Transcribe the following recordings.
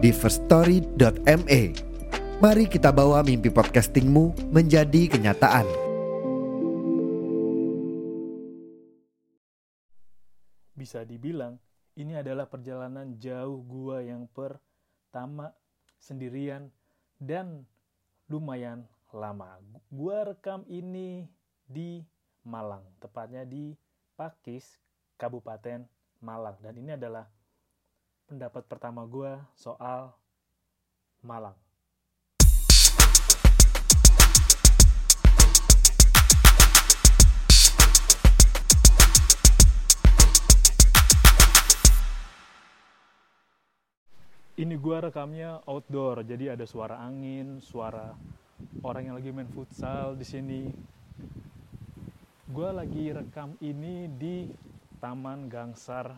di firststory.me. Mari kita bawa mimpi podcastingmu menjadi kenyataan. Bisa dibilang ini adalah perjalanan jauh gua yang pertama sendirian dan lumayan lama. Gua rekam ini di Malang, tepatnya di Pakis, Kabupaten Malang. Dan ini adalah pendapat pertama gua soal Malang. Ini gua rekamnya outdoor, jadi ada suara angin, suara orang yang lagi main futsal di sini. Gua lagi rekam ini di Taman Gangsar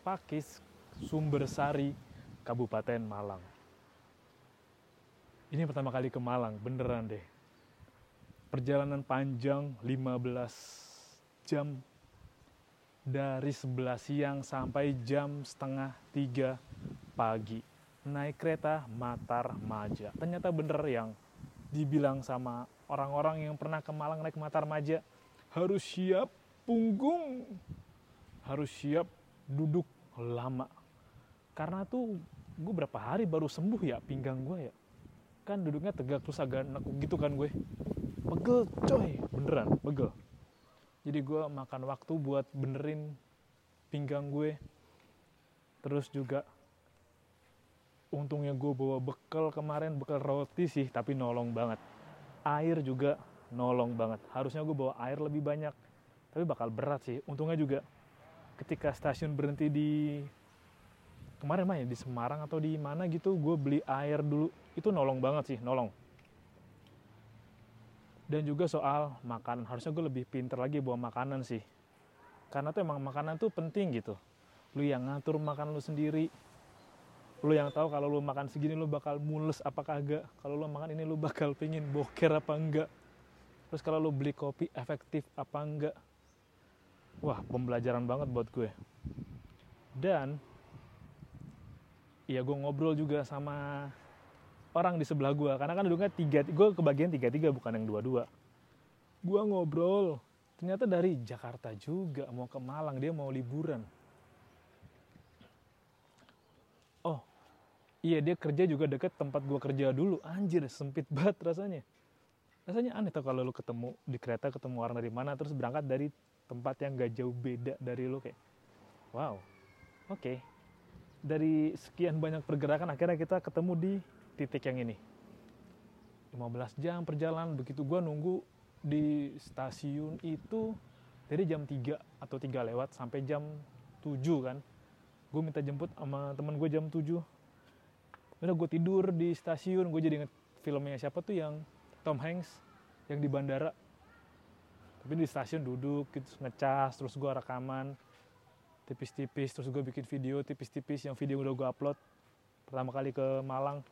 Pakis Sumbersari Kabupaten Malang. Ini pertama kali ke Malang, beneran deh. Perjalanan panjang 15 jam dari 11 siang sampai jam setengah 3 pagi naik kereta Matar Maja. Ternyata bener yang dibilang sama orang-orang yang pernah ke Malang naik Matar Maja harus siap punggung, harus siap duduk lama. Karena tuh gue berapa hari baru sembuh ya pinggang gue ya. Kan duduknya tegak terus agak gitu kan gue. Pegel coy, beneran pegel. Jadi gue makan waktu buat benerin pinggang gue. Terus juga untungnya gue bawa bekal kemarin bekal roti sih tapi nolong banget air juga nolong banget harusnya gue bawa air lebih banyak tapi bakal berat sih untungnya juga ketika stasiun berhenti di kemarin mah ya di Semarang atau di mana gitu gue beli air dulu. Itu nolong banget sih nolong. Dan juga soal makanan. Harusnya gue lebih pinter lagi bawa makanan sih. Karena tuh emang makanan tuh penting gitu. Lu yang ngatur makan lu sendiri. Lu yang tahu kalau lu makan segini lu bakal mules apa kagak. Kalau lu makan ini lu bakal pingin boker apa enggak. Terus kalau lu beli kopi efektif apa enggak. Wah pembelajaran banget buat gue. Dan ya gue ngobrol juga sama orang di sebelah gue karena kan duduknya tiga gue kebagian tiga tiga bukan yang dua dua gue ngobrol ternyata dari Jakarta juga mau ke Malang dia mau liburan. Oh iya dia kerja juga deket tempat gue kerja dulu. Anjir sempit banget rasanya. Rasanya aneh tuh kalau lu ketemu di kereta ketemu orang dari mana terus berangkat dari tempat yang gak jauh beda dari lu kayak wow oke. okay. Dari sekian banyak pergerakan akhirnya kita ketemu di titik yang ini. 15 jam perjalanan begitu gue nunggu di stasiun itu dari jam 3 atau 3 lewat sampai jam 7 kan. Gue minta jemput sama temen gue jam 7 udah gue tidur di stasiun gue jadi inget filmnya siapa tuh yang Tom Hanks yang di bandara. Tapi di stasiun duduk gitu ngecas terus gue rekaman tipis-tipis terus gue bikin video tipis-tipis yang video udah gue upload. Pertama kali ke Malang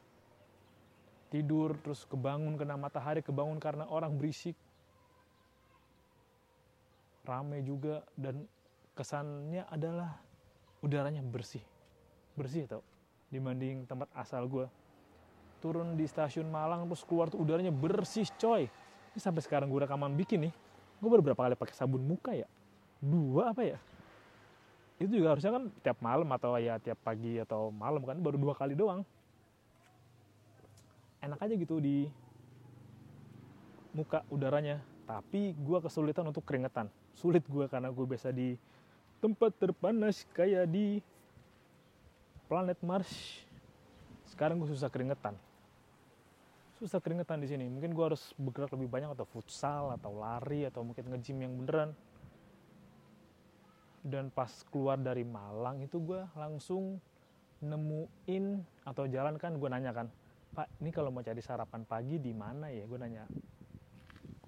tidur terus kebangun kena matahari kebangun karena orang berisik. Rame juga dan kesannya adalah udaranya bersih. Bersih tau? Dibanding tempat asal gue turun di stasiun Malang terus keluar tuh udaranya bersih coy. Ini sampai sekarang gue rekaman bikin nih. Gue baru berapa kali pakai sabun muka ya? Dua apa ya itu juga harusnya kan tiap malam atau ya tiap pagi atau malam kan baru dua kali doang. Enak aja gitu di muka udaranya. Tapi gue kesulitan untuk keringetan. Sulit gue karena gue biasa di tempat terpanas kayak di planet Mars. Sekarang gue susah keringetan. Susah keringetan di sini. Mungkin gue harus bergerak lebih banyak atau futsal atau lari atau mungkin nge-gym yang beneran dan pas keluar dari Malang itu gue langsung nemuin atau jalan kan gue nanya kan pak ini kalau mau cari sarapan pagi di mana ya? Gue nanya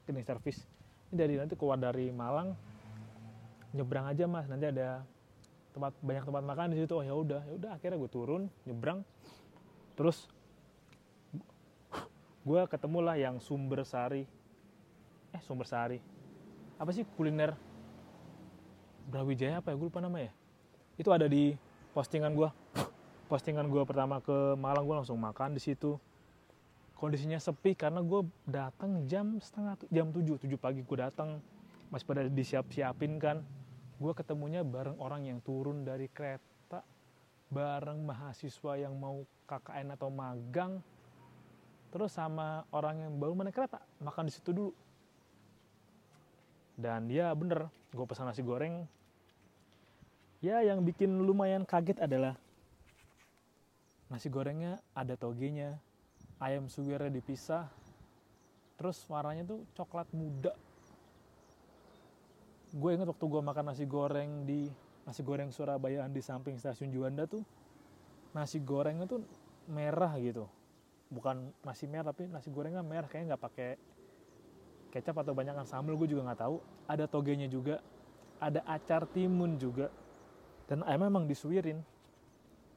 cleaning service ini dari nanti keluar dari Malang nyebrang aja mas. Nanti ada tempat banyak tempat makan di situ. Oh ya udah ya udah. Akhirnya gue turun nyebrang. Terus gue ketemu lah yang sumber sari eh sumber sari apa sih kuliner Brawijaya apa ya? Gue lupa namanya. Itu ada di postingan gue postingan gue pertama ke Malang gue langsung makan di situ. Kondisinya sepi karena gue datang jam setengah jam 7 7 pagi gue datang masih pada disiap siapin kan. Gue ketemunya bareng orang yang turun dari kereta bareng mahasiswa yang mau KKN atau magang terus sama orang yang baru naik kereta makan di situ dulu dan ya bener gue pesan nasi goreng. Ya yang bikin lumayan kaget adalah nasi gorengnya ada togenya ayam suwirnya dipisah terus warnanya tuh coklat muda. Gue inget waktu gue makan nasi goreng di nasi goreng Surabaya di samping stasiun Juanda tuh nasi gorengnya tuh merah gitu. Bukan nasi merah tapi nasi gorengnya merah kayaknya nggak pakai kecap atau banyak sambal gue juga nggak tahu. Ada togenya juga ada acar timun juga. Dan ayam memang disuirin.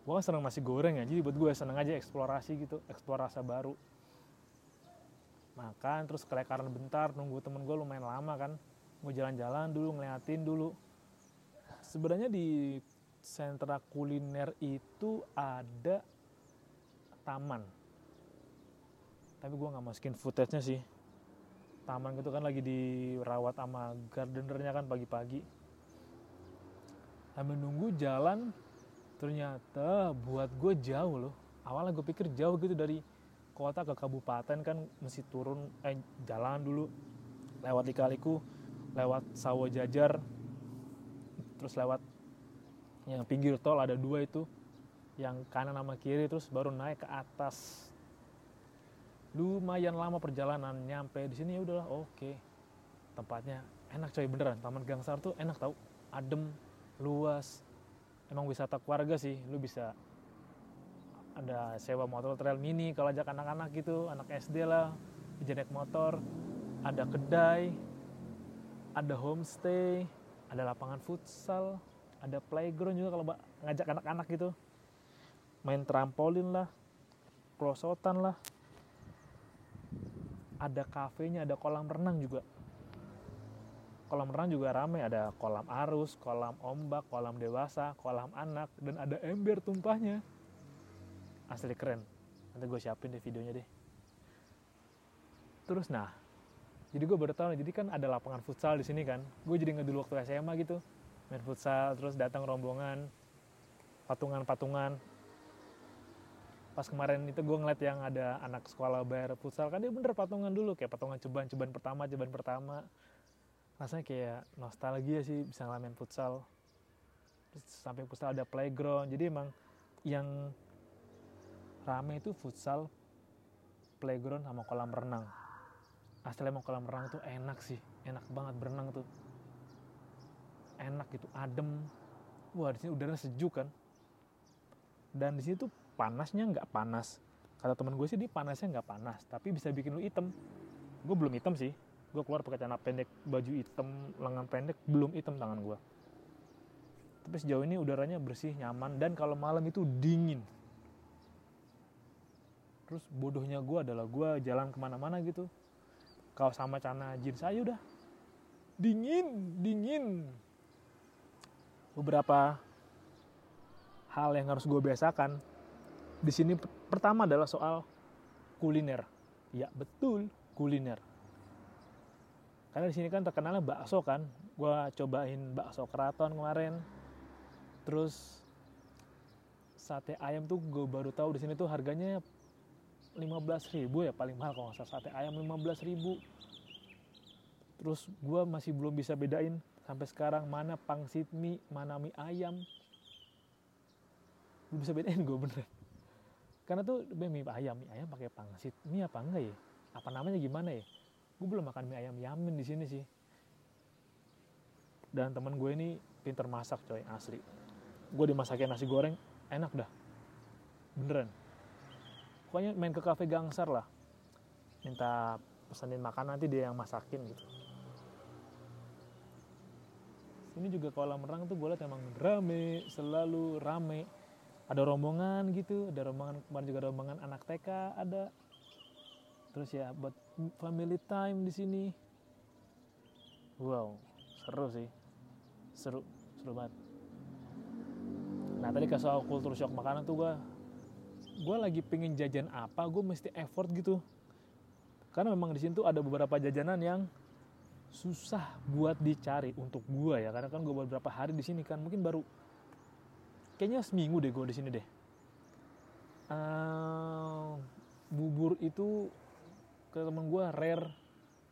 Gue kan seneng nasi goreng ya jadi buat gue seneng aja eksplorasi gitu eksplor rasa baru. Makan terus kelekaran bentar nunggu temen gue lumayan lama kan. Gue jalan-jalan dulu ngeliatin dulu. Sebenarnya di sentra kuliner itu ada taman. Tapi gue nggak masukin footage-nya sih taman gitu kan lagi dirawat sama gardenernya kan pagi-pagi. Sambil nunggu jalan ternyata buat gue jauh loh. Awalnya gue pikir jauh gitu dari kota ke kabupaten kan mesti turun eh jalan dulu. Lewat lika-liku lewat sawo jajar terus lewat yang pinggir tol ada dua itu yang kanan sama kiri terus baru naik ke atas lumayan lama perjalanan nyampe di sini ya udahlah oke. Tempatnya enak coy beneran. Taman gangsar tuh enak tau. Adem luas. Emang wisata keluarga sih lu bisa ada sewa motor trail mini kalau ajak anak-anak gitu anak SD lah bisa naik motor ada kedai ada homestay ada lapangan futsal ada playground juga kalau ngajak anak-anak gitu. Main trampolin lah perosotan lah ada kafenya ada kolam renang juga. Kolam renang juga ramai ada kolam arus kolam ombak kolam dewasa kolam anak dan ada ember tumpahnya. Asli keren. Nanti gue siapin deh videonya deh. Terus nah jadi gue baru tahu jadi kan ada lapangan futsal di sini kan. Gue jadi ngedulu waktu SMA gitu. Main futsal terus datang rombongan patungan-patungan pas kemarin itu gue ngeliat yang ada anak sekolah bayar futsal kan dia bener patungan dulu kayak patungan ceban-ceban pertama ceban pertama. Rasanya kayak nostalgia sih bisa ngalamin futsal. Sampai futsal ada playground jadi emang yang rame itu futsal playground sama kolam renang. Asli emang kolam renang tuh enak sih enak banget berenang tuh. Enak gitu adem. Wah di sini udaranya sejuk kan. Dan di sini tuh panasnya nggak panas. Kata temen gue sih dia panasnya nggak panas tapi bisa bikin lu hitam. Gue belum hitam sih. Gue keluar pakai celana pendek baju hitam lengan pendek belum hitam tangan gue. Tapi sejauh ini udaranya bersih nyaman dan kalau malam itu dingin. Terus bodohnya gue adalah gue jalan ke mana-mana gitu. Kalau sama cana jeans aja udah. Dingin dingin. Beberapa hal yang harus gue biasakan di sini pertama adalah soal kuliner. Ya betul kuliner. Karena di sini kan terkenalnya bakso kan. Gua cobain bakso keraton kemarin. Terus sate ayam tuh gue baru tahu di sini tuh harganya 15 ribu ya paling mahal kalau nggak salah sate ayam 15 ribu. Terus gue masih belum bisa bedain sampai sekarang mana pangsit mie, mana mie ayam. Belum bisa bedain gue bener karena tuh mie ayam mie ayam pakai pangsit. Mie apa enggak ya? Apa namanya gimana ya? Gue belum makan mie ayam yamin di sini sih. Dan teman gue ini pinter masak coy asli. Gue dimasakin nasi goreng enak dah. Beneran. Pokoknya main ke kafe gangsar lah. Minta pesenin makan nanti dia yang masakin gitu. Sini juga kolam renang tuh gue liat emang rame selalu rame ada rombongan gitu ada rombongan kemarin juga rombongan anak TK ada. Terus ya buat family time di sini. Wow seru sih. Seru seru banget. Nah tadi ke soal kultur shock makanan tuh gue gue lagi pengen jajan apa gue mesti effort gitu. Karena memang di sini tuh ada beberapa jajanan yang susah buat dicari untuk gue ya. Karena kan gue beberapa hari di sini kan mungkin baru kayaknya seminggu deh gue di sini deh. Uh, bubur itu ke temen gue rare.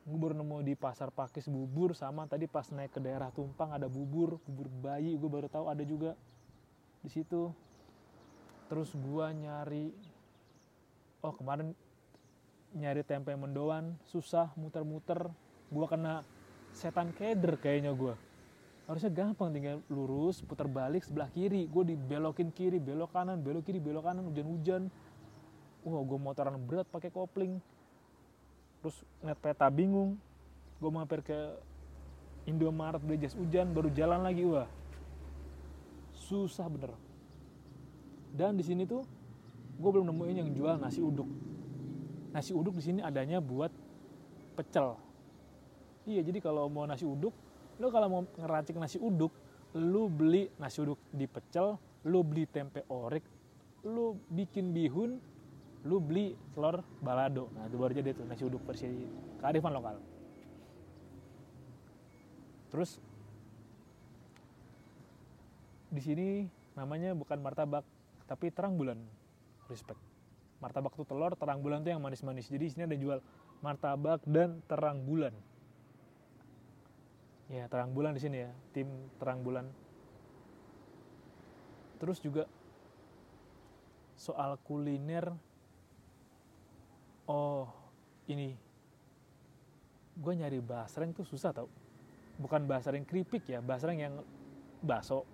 Gue baru nemu di pasar pakis bubur sama tadi pas naik ke daerah Tumpang ada bubur bubur bayi gue baru tahu ada juga di situ. Terus gue nyari oh kemarin nyari tempe mendoan susah muter-muter. Gue kena setan keder kayaknya gue harusnya gampang tinggal lurus putar balik sebelah kiri. Gue dibelokin kiri belok kanan belok kiri belok kanan hujan-hujan. Wah gue motoran berat pakai kopling. Terus ngeliat peta bingung. Gue mampir ke Indomaret beli jas hujan baru jalan lagi wah. Susah bener. Dan di sini tuh gue belum nemuin yang jual nasi uduk. Nasi uduk di sini adanya buat pecel. Iya jadi kalau mau nasi uduk lo kalau mau ngeracik nasi uduk lu beli nasi uduk di pecel lu beli tempe orek lu bikin bihun lu beli telur balado. Nah itu baru jadi tuh nasi uduk versi kearifan lokal. Terus di sini namanya bukan martabak tapi terang bulan. Respect. Martabak tuh telur terang bulan tuh yang manis-manis. Jadi di sini ada jual martabak dan terang bulan ya terang bulan di sini ya tim terang bulan. Terus juga soal kuliner oh ini. Gue nyari basreng tuh susah tau. Bukan basreng keripik ya basreng yang baso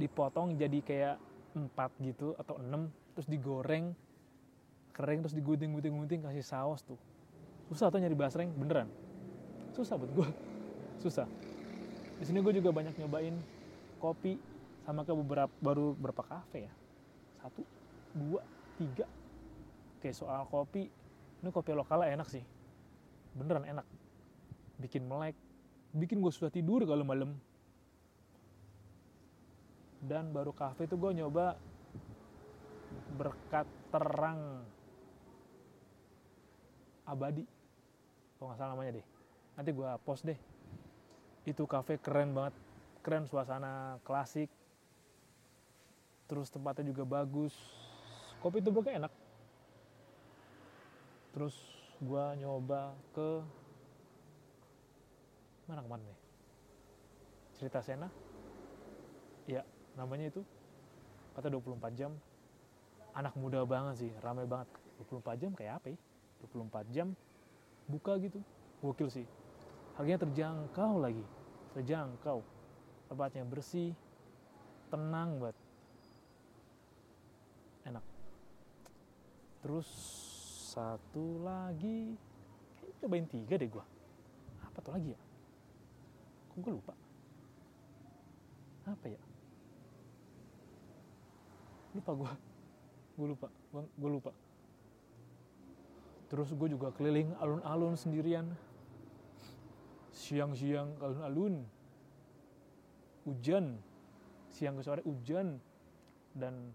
dipotong jadi kayak empat gitu atau enam terus digoreng kering terus digunting-gunting-gunting kasih saus tuh. Susah tuh nyari basreng beneran. Susah buat gue susah di sini gue juga banyak nyobain kopi sama ke beberapa baru berapa kafe ya? Satu dua tiga. Kayak soal kopi ini kopi lokalnya enak sih. Beneran enak. Bikin melek bikin gue susah tidur kalau malam. Dan baru kafe itu gue nyoba berkat terang abadi. Kalau nggak salah namanya deh. Nanti gue post deh itu kafe keren banget. Keren suasana klasik. Terus tempatnya juga bagus. Kopi itu enak. Terus gue nyoba ke mana ke mana nih cerita Sena. Ya namanya itu. Kata 24 jam. Anak muda banget sih ramai banget. 24 jam kayak apa ya? 24 jam buka gitu. Gokil sih harganya terjangkau lagi. Terjangkau. Tempatnya bersih tenang banget enak. Terus satu lagi. Kayaknya cobain tiga deh gua. Apa tuh lagi ya? Kok gue lupa? Apa ya? Lupa gue gue lupa. Gue lupa. Terus gue juga keliling alun-alun sendirian siang-siang alun-alun hujan. Siang ke sore hujan. Dan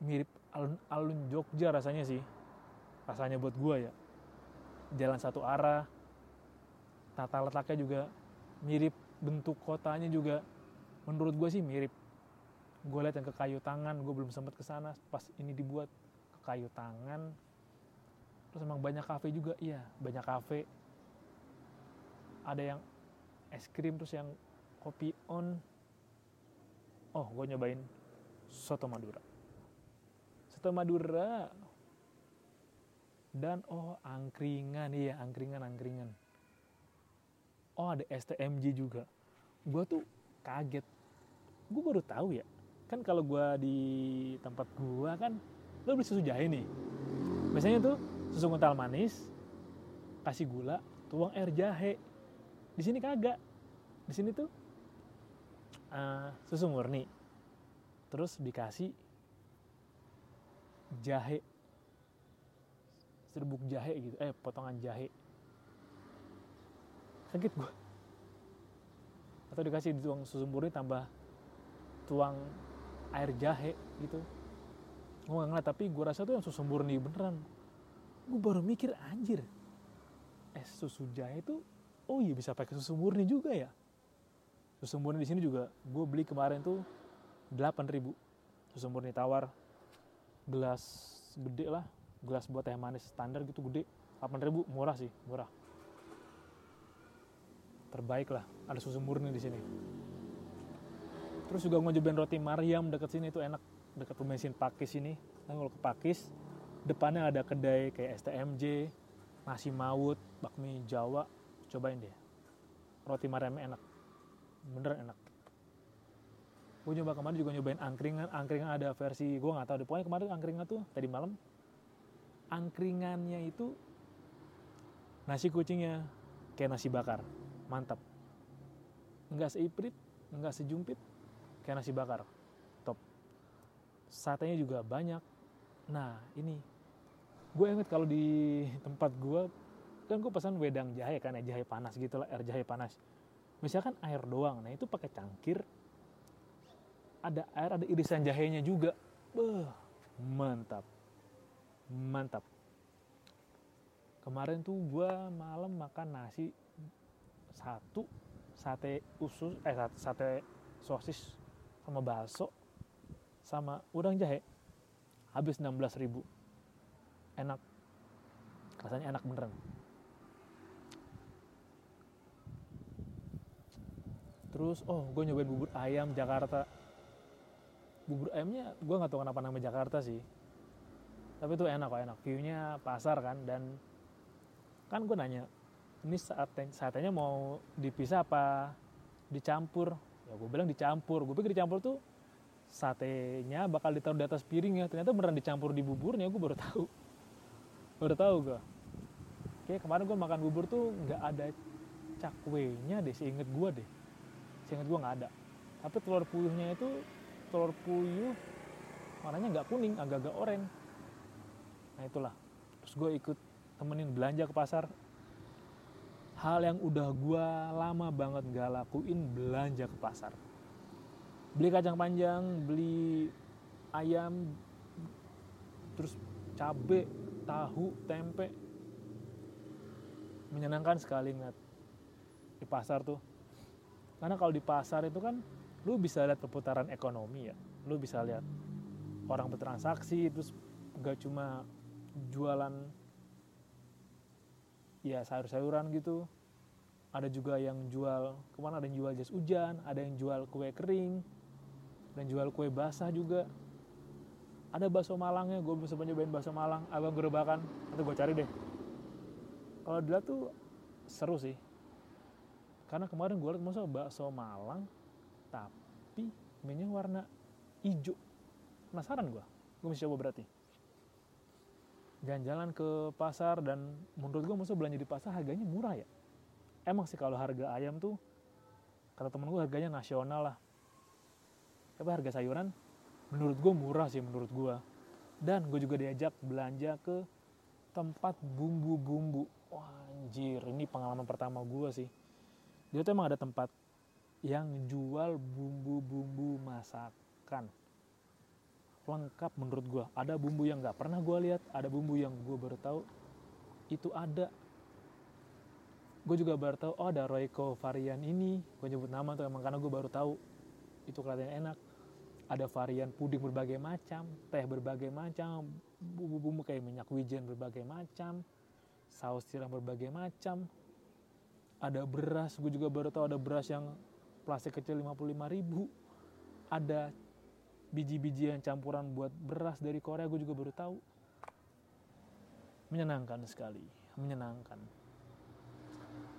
mirip alun-alun Jogja rasanya sih. Rasanya buat gue ya. Jalan satu arah. Tata letaknya juga mirip. Bentuk kotanya juga menurut gue sih mirip. Gue lihat yang ke kayu tangan gue belum sempat ke sana. Pas ini dibuat ke kayu tangan. Terus emang banyak kafe juga. Iya banyak kafe ada yang es krim terus yang kopi on. Oh gue nyobain soto madura. Soto madura dan oh angkringan. Iya angkringan angkringan. Oh ada STMJ juga. Gue tuh kaget. Gue baru tahu ya kan kalau gue di tempat gue kan lo beli susu jahe nih. Biasanya tuh susu kental manis kasih gula tuang air jahe di sini kagak. Di sini tuh uh, susu murni. Terus dikasih jahe. Serbuk jahe gitu. Eh potongan jahe. Sakit gua. Atau dikasih tuang susu murni tambah tuang air jahe gitu. Gue gak ngeliat tapi gue rasa tuh yang susu murni beneran. Gue baru mikir anjir es susu jahe itu oh iya bisa pakai susu murni juga ya? Susu murni di sini juga gue beli kemarin tuh 8000 susu murni tawar gelas gede lah gelas buat teh manis standar gitu gede. 8000 murah sih murah. Terbaik lah ada susu murni di sini. Terus juga nyobain roti Mariam deket sini itu enak. Deket pembensin Pakis ini. Nah, kalau ke Pakis depannya ada kedai kayak STMJ nasi maut bakmi Jawa cobain deh. Roti Mariamnya enak. Bener enak. Gue nyoba kemarin juga nyobain angkringan. Angkringan ada versi gue nggak tahu deh. Pokoknya kemarin angkringan tuh tadi malam angkringannya itu nasi kucingnya kayak nasi bakar. Mantap. Nggak seiprit nggak sejumpit kayak nasi bakar. Top. Satenya juga banyak. Nah ini. Gue inget kalau di tempat gue kan gue pesan wedang jahe kan ya jahe panas gitu lah air jahe panas. Misalkan air doang nah itu pakai cangkir ada air ada irisan jahenya juga. Beuh, mantap. Mantap. Kemarin tuh gue malam makan nasi satu sate usus eh sate sosis sama bakso sama udang jahe. Habis 16 ribu. Enak. Rasanya enak beneran terus oh gue nyobain bubur ayam Jakarta. Bubur ayamnya gue nggak tahu kenapa nama Jakarta sih. Tapi itu enak kok enak. Viewnya pasar kan dan kan gue nanya ini saat saatnya mau dipisah apa dicampur? Ya gue bilang dicampur. Gue pikir dicampur tuh satenya bakal ditaruh di atas piring ya. Ternyata beneran dicampur di buburnya gue baru tahu. Baru tahu gue oke kemarin gue makan bubur tuh nggak ada cakwenya deh seinget gue deh seinget gue nggak ada. Tapi telur puyuhnya itu telur puyuh warnanya nggak kuning agak-agak oranye. Nah itulah. Terus gue ikut temenin belanja ke pasar. Hal yang udah gue lama banget gak lakuin belanja ke pasar. Beli kacang panjang beli ayam terus cabe tahu tempe. Menyenangkan sekali ngeliat di pasar tuh karena kalau di pasar itu kan lu bisa lihat perputaran ekonomi ya. Lu bisa lihat orang bertransaksi terus gak cuma jualan ya sayur-sayuran gitu. Ada juga yang jual ke mana ada yang jual jas hujan ada yang jual kue kering dan jual kue basah juga. Ada bakso malangnya gue bisa nyobain bakso malang. Abang gerobakan nanti gue cari deh. Kalau dilihat tuh seru sih karena kemarin gue liat masa bakso malang tapi minyak warna hijau. Penasaran gue gue mesti coba berarti. Jalan-jalan ke pasar dan menurut gue masa belanja di pasar harganya murah ya? Emang sih kalau harga ayam tuh kata temen gue harganya nasional lah. Tapi harga sayuran? Menurut gue murah sih menurut gue dan gue juga diajak belanja ke tempat bumbu-bumbu. Wah anjir ini pengalaman pertama gue sih dia tuh emang ada tempat yang jual bumbu-bumbu masakan. Lengkap menurut gue ada bumbu yang nggak pernah gue lihat ada bumbu yang gue baru tahu itu ada. Gue juga baru tahu oh ada Royco varian ini. Gue nyebut nama tuh emang karena gue baru tahu. Itu kelihatannya enak. Ada varian puding berbagai macam teh berbagai macam bumbu-bumbu kayak minyak wijen berbagai macam saus tiram berbagai macam ada beras gue juga baru tahu ada beras yang plastik kecil 55 ribu. Ada biji-bijian campuran buat beras dari Korea gue juga baru tahu. Menyenangkan sekali menyenangkan.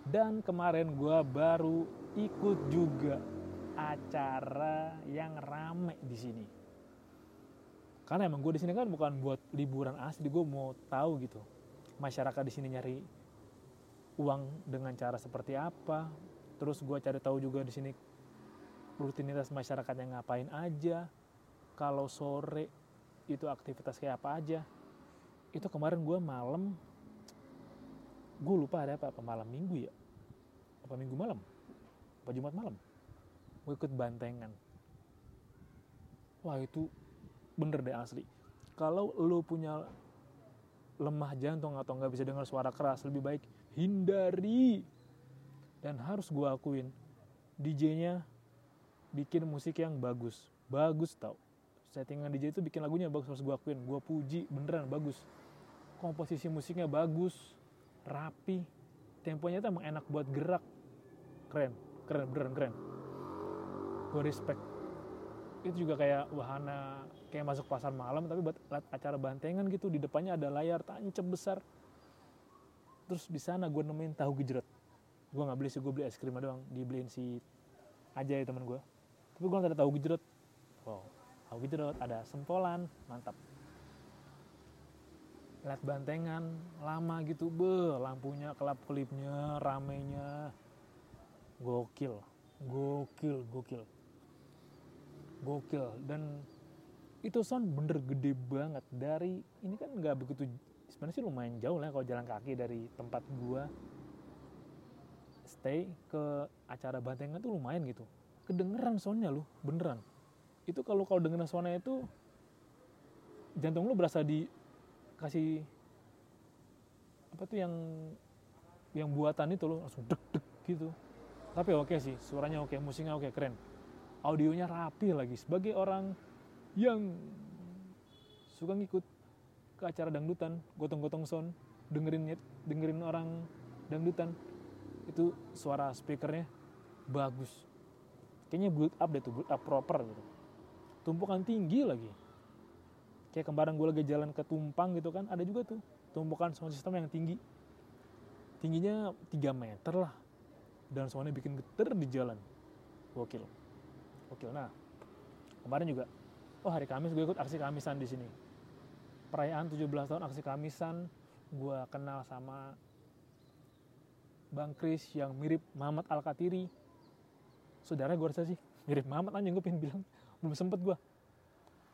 Dan kemarin gue baru ikut juga acara yang rame di sini. Karena emang gue di sini kan bukan buat liburan asli gue mau tahu gitu. Masyarakat di sini nyari uang dengan cara seperti apa. Terus gue cari tahu juga di sini rutinitas masyarakat yang ngapain aja. Kalau sore itu aktivitas kayak apa aja. Itu kemarin gue malam gue lupa ada apa apa malam minggu ya? Apa minggu malam? Apa jumat malam? Gue ikut bantengan. Wah itu bener deh asli. Kalau lo punya lemah jantung atau nggak bisa dengar suara keras lebih baik hindari. Dan harus gue akuin DJ-nya bikin musik yang bagus. Bagus tau. Settingan DJ itu bikin lagunya bagus harus gue akuin. Gue puji beneran bagus. Komposisi musiknya bagus rapi. Temponya tuh emang enak buat gerak. Keren keren beneran keren. Gue respect. Itu juga kayak wahana kayak masuk pasar malam tapi buat acara bantengan gitu. Di depannya ada layar tancap besar terus di sana gue nemuin tahu gejrot. Gue nggak beli sih gue beli es krim doang. Dibeliin si aja ya temen gue tapi gue nggak ada tahu gejrot. Wow. Tahu gejrot ada sempolan mantap. Lihat bantengan lama gitu be lampunya kelap kelipnya ramenya. Gokil gokil gokil. Gokil dan itu sound bener gede banget. Dari ini kan nggak begitu sebenarnya sih lumayan jauh lah kalau jalan kaki dari tempat gua stay ke acara bantengan tuh lumayan gitu. Kedengeran soundnya lu beneran. Itu kalau kalau dengeran soundnya itu jantung lu berasa di kasih apa tuh yang yang buatan itu loh langsung deg deg gitu. Tapi oke sih suaranya oke musiknya oke keren. Audionya rapi lagi. Sebagai orang yang suka ngikut ke acara dangdutan gotong-gotong sound dengerin dengerin orang dangdutan. Itu suara speakernya bagus. Kayaknya build up deh tuh build up proper gitu. Tumpukan tinggi lagi. Kayak kemarin gue lagi jalan ke Tumpang gitu kan ada juga tuh tumpukan sound system yang tinggi. Tingginya 3 meter lah. Dan soundnya bikin geter di jalan. Gokil. Gokil. Nah kemarin juga oh hari Kamis gue ikut aksi Kamisan di sini perayaan 17 tahun aksi Kamisan gue kenal sama Bang Kris yang mirip Muhammad Al Katiri saudara gue rasa sih mirip Muhammad aja gue pengen bilang. Belum sempet gue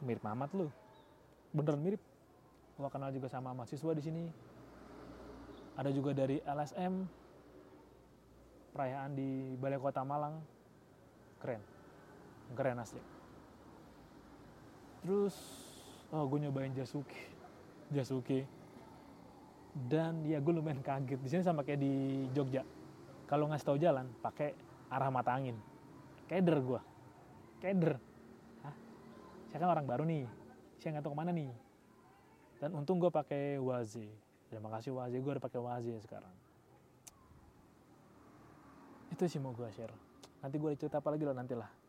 mirip Muhammad lu. Beneran mirip. Gua kenal juga sama mahasiswa di sini. Ada juga dari LSM perayaan di Balai Kota Malang. Keren. Keren asli. Terus oh gue nyobain Jasuke Jasuke dan ya gue lumayan kaget. Di sini sama kayak di Jogja. Kalau ngasih tahu jalan pakai arah mata angin. Keder gue keder. Hah? saya kan orang baru nih. Saya nggak tahu ke mana nih. Dan untung gue pakai Waze. Terima kasih Waze. Gue udah pakai Waze sekarang. Itu sih mau gue share. Nanti gue cerita apa lagi lah nanti lah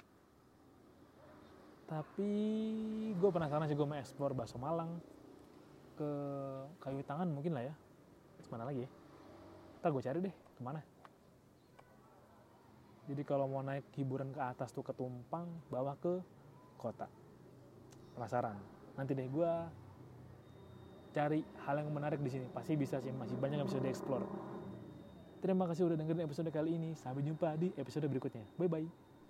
tapi gue penasaran sih gue mau explore bakso Malang ke kayu tangan mungkin lah ya. Mana lagi ya? Ntar gue cari deh ke mana? Jadi kalau mau naik hiburan ke atas tuh ke Tumpang bawah ke kota. Penasaran. Nanti deh gue cari hal yang menarik di sini. Pasti bisa sih masih banyak yang bisa dieksplor terima kasih udah dengerin episode kali ini. Sampai jumpa di episode berikutnya. Bye bye